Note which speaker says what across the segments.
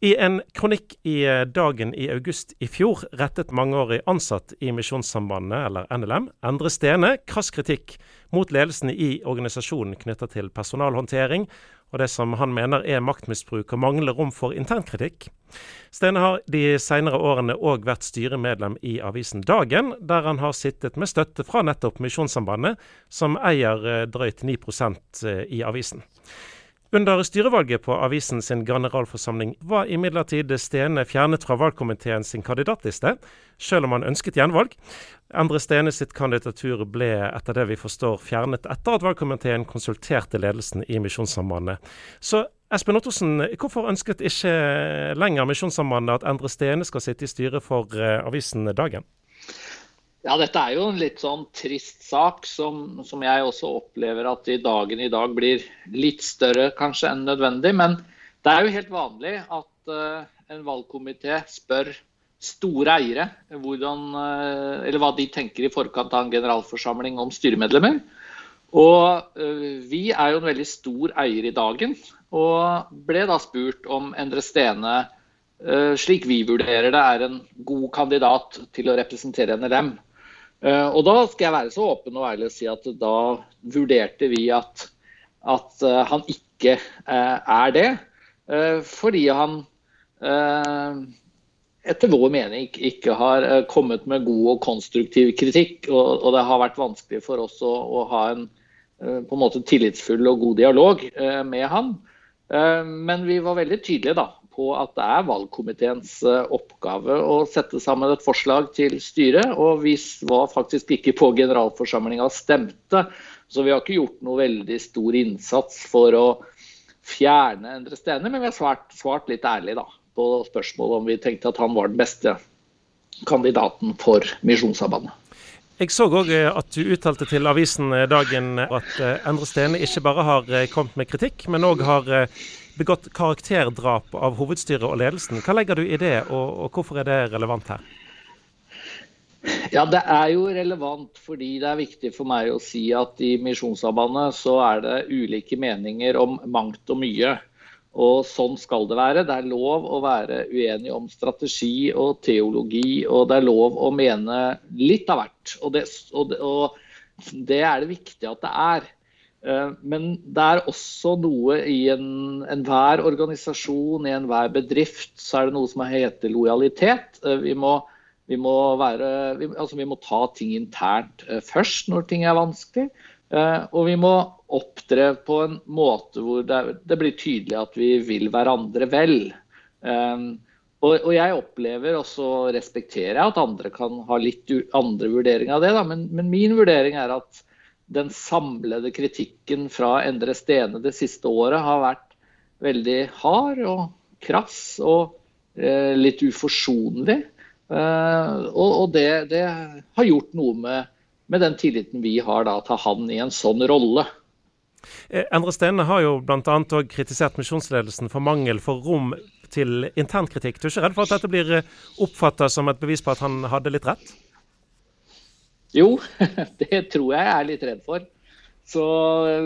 Speaker 1: I en kronikk i eh, Dagen i august i fjor rettet mangeårig ansatt i Misjonssambandet, eller NLM, Endre Stene, krass kritikk mot ledelsen i organisasjonen knytta til personalhåndtering, og det som han mener er maktmisbruk og manglende rom for internkritikk. Stene har de senere årene òg vært styremedlem i avisen Dagen, der han har sittet med støtte fra nettopp Misjonssambandet, som eier eh, drøyt 9 eh, i avisen. Under styrevalget på avisen sin generalforsamling var imidlertid Stene fjernet fra valgkomiteen sin kandidatliste, selv om han ønsket gjenvalg. Endre Stene sitt kandidatur ble etter det vi forstår fjernet etter at valgkomiteen konsulterte ledelsen i Misjonssambandet. Så Espen Ottosen, hvorfor ønsket ikke lenger Misjonssambandet at Endre Stene skal sitte i styret for eh, avisen Dagen?
Speaker 2: Ja, dette er jo en litt sånn trist sak, som, som, jeg også opplever at i dagen i dag blir litt større kanskje enn nødvendig. Men det er jo helt vanlig at uh, en valgkomité spør store eiere hvordan, uh, eller hva de tenker i forkant av en generalforsamling om styremedlemmer. Og uh, vi er jo en veldig stor eier i dagen, og ble da spurt om Endre Stene slik vi vurderer det, er en god kandidat til å representere NLM. Eh, og da skal jeg være så åpen og ærlig og si at da vurderte vi at, at eh, han ikke eh, er det. Fordi han etter vår mening ikke har kommet med god og konstruktiv kritikk. Og, det har vært vanskelig for oss å, å ha en på en måte tillitsfull og god dialog med han. Men vi var veldig tydelige da, på at det er valgkomiteens eh, oppgave å sette sammen et forslag til styret. Og vi var faktisk ikke på generalforsamlinga og stemte, så vi har ikke gjort noe veldig stor innsats for å fjerne Endre Stene, men vi har svart, svart litt ærlig da, på spørsmålet om vi tenkte at han var den beste kandidaten for Misjonssambandet.
Speaker 1: Jeg så òg eh, at du uttalte til avisen eh, Dagen at Endre Stene ikke bare har kommet med kritikk, men òg har begått karakterdrap av hovedstyret og ledelsen. Hva legger du i det, og, og hvorfor er det relevant her?
Speaker 2: Ja, Det er jo relevant fordi det er viktig for meg å si at i Misjonssambandet så er det ulike meninger om mangt og mye. Og sånn skal det være. Det er lov å være uenig om strategi og teologi, og det er lov å mene litt av hvert. Og det, og det, og det er det viktig at det er. Eh, men det er også noe i enhver en organisasjon, i enhver bedrift, så er det noe som heter lojalitet. Eh, vi må, vi må, være, vi, altså vi må ta ting internt eh, først når ting er vanskelig. Og vi må opptre på en måte hvor det, det blir tydelig at vi vil hverandre vel. Og jeg opplever og så respekterer jeg at andre kan ha litt andre vurderinger av det. Da. Men, men min vurdering er at den samlede kritikken fra Endre Stene det siste året har vært veldig hard og krass og eh, litt uforsonlig. Eh, og, og det, det, har gjort noe med, med den tilliten vi har da, til han i en sånn rolle.
Speaker 1: Eh, Endre Stene har jo bl.a. kritisert misjonsledelsen for mangel for rom til internkritikk. Du er ikke redd for at dette blir eh, oppfatta som et bevis på at han hadde litt rett?
Speaker 2: Jo, det tror jeg jeg er litt redd for. Så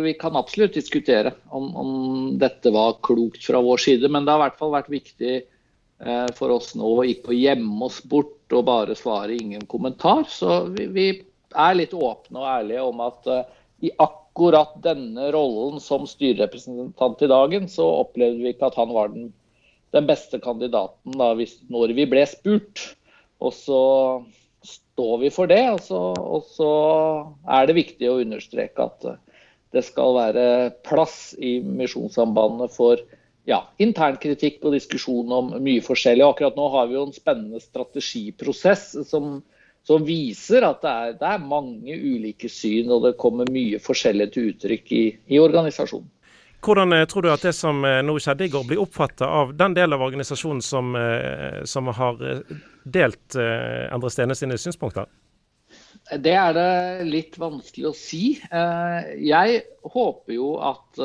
Speaker 2: vi kan absolutt diskutere om, om, dette var klokt fra vår side. Men det har i hvert fall vært viktig eh, for oss nå å ikke gjemme oss bort og bare svare ingen kommentar. Så vi, vi er litt åpne og ærlige om at eh, i akkurat denne rollen som styrerepresentant i dagen, så opplevde vi ikke at han var den, den beste kandidaten da, hvis, når vi ble spurt. Og så står vi for det. Og så, og så, er det viktig å understreke at eh, det skal være plass i Misjonssambandet for ja, internkritikk og diskusjon om mye forskjellig. Akkurat nå har vi jo en spennende strategiprosess som, som viser at det er, det er, mange ulike syn, og det kommer mye forskjellig til uttrykk i, i organisasjonen.
Speaker 1: Hvordan eh, tror du at det som eh, nå skjedde i går, blir oppfatta av den delen av organisasjonen som, som har delt Endre Stene sine synspunkter?
Speaker 2: Det er det litt vanskelig å si. Jeg håper jo at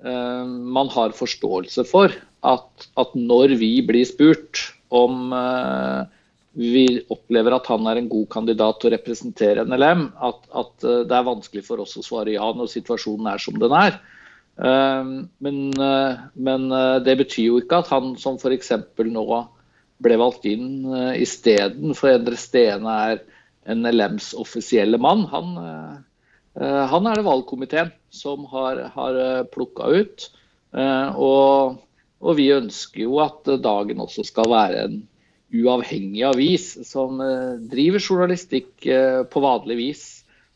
Speaker 2: man har forståelse for at, at, når vi blir spurt om vi opplever at han er en god kandidat til å representere NLM, at, at, det er vanskelig for oss å svare ja når situasjonen er som den er. Men, men, det betyr jo ikke at han som f.eks. nå ble valgt inn istedenfor Endre Stene er NLMs offisielle mann. Han, han er det valgkomiteen som har, har plukka ut. Og, og, vi ønsker jo at dagen også skal være en uavhengig avis som eh, driver journalistikk eh, på vanlig vis.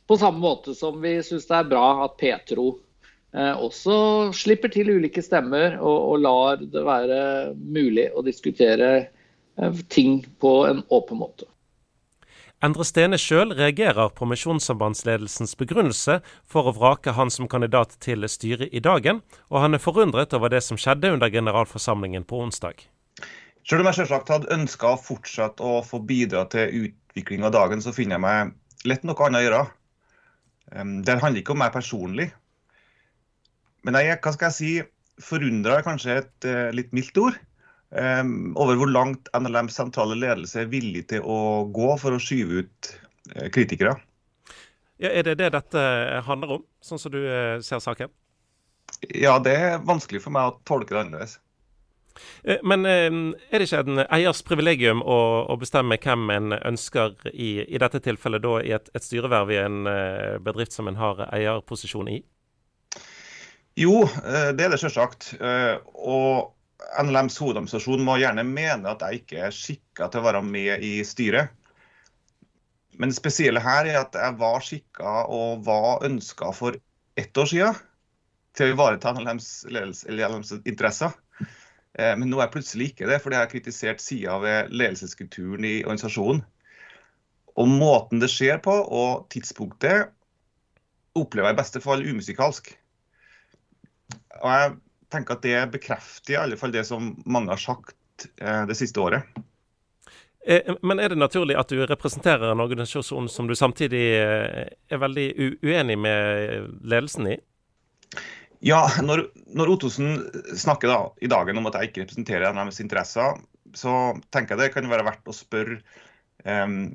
Speaker 2: På samme måte som vi syns det er bra at Petro eh, også slipper til ulike stemmer og, og lar det være mulig å diskutere ting på en åpen måte.
Speaker 1: Endre Stene sjøl reagerer på Misjonssambandsledelsens begrunnelse for å vrake han som kandidat til styret i dagen, og han er forundret over det som skjedde under generalforsamlingen på onsdag.
Speaker 3: Selv om jeg selvsagt hadde ønska å fortsette å få bidra til utvikling av dagen, så finner jeg meg lett noe annet å gjøre. Det handler ikke om meg personlig. Men jeg hva skal jeg si, forundra er kanskje et eh, litt mildt ord Um, over hvor langt NLMs sentrale ledelse er villig til å gå for å skyve ut eh, kritikere.
Speaker 1: Ja, er det det dette handler om, sånn som du eh, ser saken?
Speaker 3: Ja, det er vanskelig for meg å tolke det annerledes.
Speaker 1: Men er det ikke en eiers privilegium å, å bestemme hvem en ønsker i, i dette tilfellet da i et, et, styreverv i en bedrift som en har eierposisjon i?
Speaker 3: Jo, det er det selvsagt. Og NLMs hovedorganisasjon må gjerne mene at jeg ikke er skikka til å være med i styret. Men det spesielle her er at jeg var skikka og var ønska for ett år siden til å ivareta NLMs, NLMs interesser. Eh, men nå er jeg plutselig ikke det, fordi jeg har kritisert sider ved ledelseskulturen i organisasjonen. Og måten det skjer på, og tidspunktet, opplever jeg i beste fall umusikalsk. Og jeg tenker at det bekrefter i alle fall det som mange har sagt eh, det siste året.
Speaker 1: Eh, men er det naturlig at du representerer en organisasjon som du samtidig eh, er veldig uenig med ledelsen i?
Speaker 3: Ja, når, når Ottosen snakker da, i dagen om at jeg ikke representerer NMs interesser, så tenker jeg det kan være verdt å spørre um,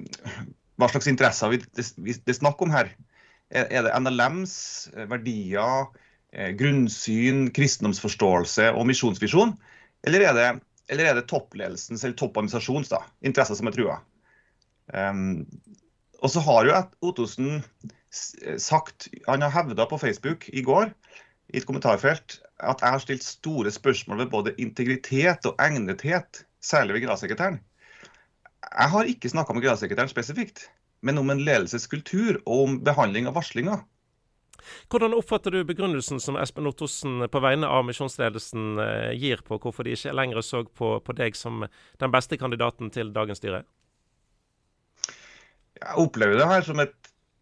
Speaker 3: hva slags interesser vi, det, det er snakk om her. Er, er det NLMs verdier? Eh, grunnsyn, kristendomsforståelse og misjonsvisjon? Eller er det, eller er det toppledelsens eller toppadministrasjons interesser som er trua? Um, og så har jo Ottosen sagt, han har hevda på Facebook i går i et kommentarfelt at jeg har stilt store spørsmål ved både integritet og egnethet, særlig ved generalsekretæren. Jeg har ikke snakka med generalsekretæren spesifikt, men om en ledelseskultur og om behandling av varslinger.
Speaker 1: Hvordan oppfatter du begrunnelsen som Espen Ottosen på vegne av misjonsledelsen eh, gir på hvorfor de ikke lenger så på, på deg som den beste kandidaten til dagens styre?
Speaker 3: Jeg opplever det her som et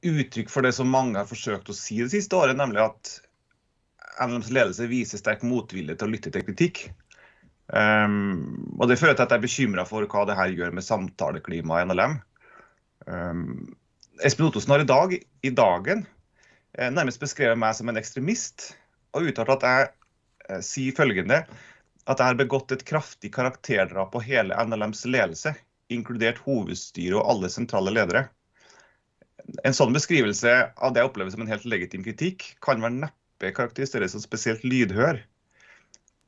Speaker 3: uttrykk for det som mange har forsøkt å si det siste året, nemlig at NLMs ledelse viser sterk motvilje til å lytte til kritikk. Um, og Det fører til at jeg er bekymra for hva det her gjør med samtaleklimaet i NLM. Um, Espen Ottosen har i dag, i dagen nærmest beskrevet meg som en ekstremist, og uttalt at jeg eh, sier følgende at jeg har begått et kraftig karakterdrap på hele NLMs ledelse, inkludert hovedstyret og alle sentrale ledere. En sånn beskrivelse av det jeg opplever som en helt legitim kritikk, kan vel neppe karakteriseres som spesielt lydhør.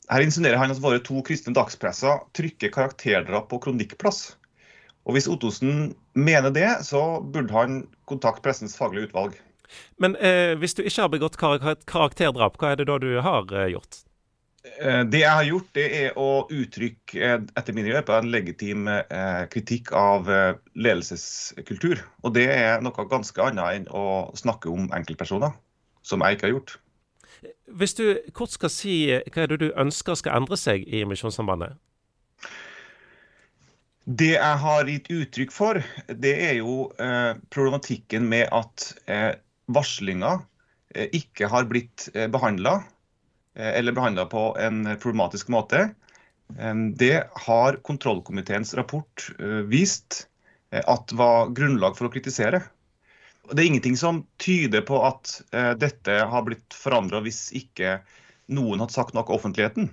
Speaker 3: Her insinuerer han at våre to kristne dagspresser trykker karakterdrap på kronikkplass. Og Hvis Ottosen mener det, så burde han kontakte pressens faglige utvalg.
Speaker 1: Men eh, hvis du ikke har begått kar karakterdrap, hva er det da du har eh, gjort?
Speaker 3: Eh, det jeg har gjort, det er å uttrykke eh, etter min hjelp, en legitim eh, kritikk av ledelseskultur. Og det er noe ganske annet enn å snakke om enkeltpersoner, som jeg ikke har gjort.
Speaker 1: Hvis du kort skal si hva er det du ønsker skal endre seg i Misjonssambandet?
Speaker 3: Det jeg har gitt uttrykk for, det er jo problematikken med at varslinga eh, ikke har blitt eh, behandla, eh, eller behandla på en problematisk måte. Det har kontrollkomiteens rapport vist at var grunnlag for å kritisere. Det er ingenting som tyder på at dette har blitt forandra hvis ikke noen hadde sagt noe offentligheten.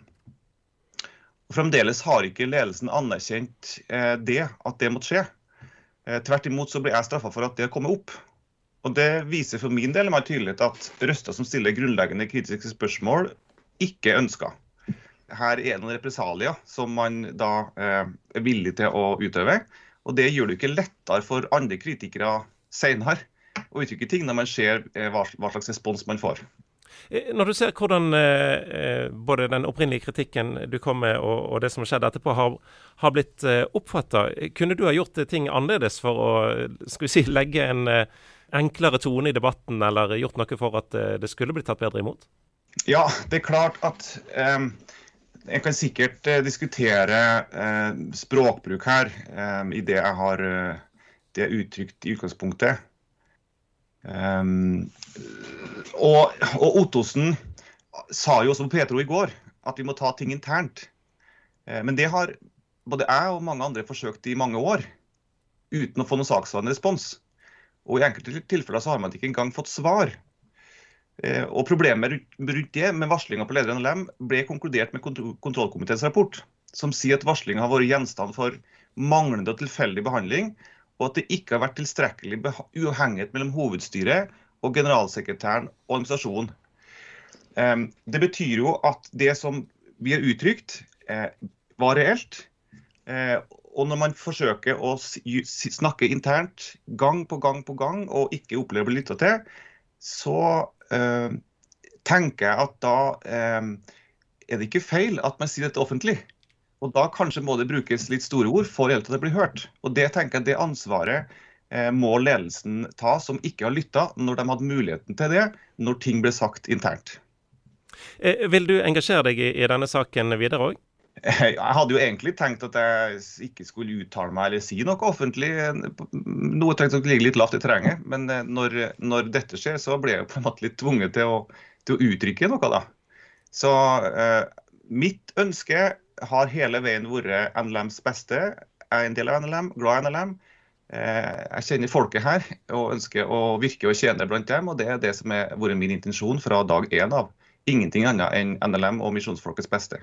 Speaker 3: Fremdeles har ikke ledelsen anerkjent det, at det måtte skje. Tvert imot så ble jeg straffa for at det har kommet opp. Og Det viser for min del meg tydelig at røster som stiller grunnleggende kritiske spørsmål, ikke ønsker. Her er det noen represalier som man da eh, er villig til å utøve. Og det gjør det ikke lettere for andre kritikere senere å uttrykke ting når man ser eh, hva, slags respons man får.
Speaker 1: Eh, når du ser hvordan eh, både den opprinnelige kritikken du kom med og, og det som har skjedd etterpå, har, har blitt eh, oppfatta, kunne du ha gjort ting annerledes for å si, legge en eh, enklere tone i debatten, eller gjort noe for at eh, det skulle blitt tatt bedre imot?
Speaker 3: Ja, det er klart at eh, jeg kan sikkert eh, diskutere eh, språkbruk her i det jeg har det uttrykt i utgangspunktet. Um, og, og, Ottosen sa jo også på Petro i går at vi må ta ting internt. Uh, men det har både jeg og mange andre forsøkt i mange år uten å få noen saksvarende respons. Og i enkelte tilfeller så har man ikke engang fått svar. Uh, og Problemet rundt det med varslinga på leder NLM ble konkludert med kontrollkomiteens rapport, som sier at varslinga har vært gjenstand for manglende og tilfeldig behandling, og at det ikke har vært tilstrekkelig uavhengighet mellom hovedstyret og generalsekretæren og administrasjonen. Det betyr jo at det som vi har uttrykt, eh, var reelt. Eh, og når man forsøker å snakke internt gang på gang på gang og ikke opplever å bli lytta til, så eh, tenker jeg at da er det ikke feil at man sier dette offentlig. Og Da kanskje må det brukes litt store ord for at det blir hørt. Og Det tenker jeg det ansvaret eh, må ledelsen ta, som ikke har lytta når de hadde muligheten til det, når ting ble sagt internt.
Speaker 1: Eh, vil du engasjere deg i, i denne saken videre òg?
Speaker 3: Jeg hadde jo egentlig tenkt at jeg ikke skulle uttale meg eller si noe offentlig. Noe trengte å ligge litt lavt i terrenget. Men eh, når, når, dette skjer, så ble jeg på en måte litt tvunget til å, til å uttrykke noe. da. Så eh, mitt ønske har hele veien vært NLMs beste. Jeg er en del av NLM, glad i NLM. Eh, jeg kjenner folket her og ønsker å virke og tjene blant dem. og Det er det som har vært min intensjon fra dag én av. Ingenting annet enn NLM og misjonsfolkets beste.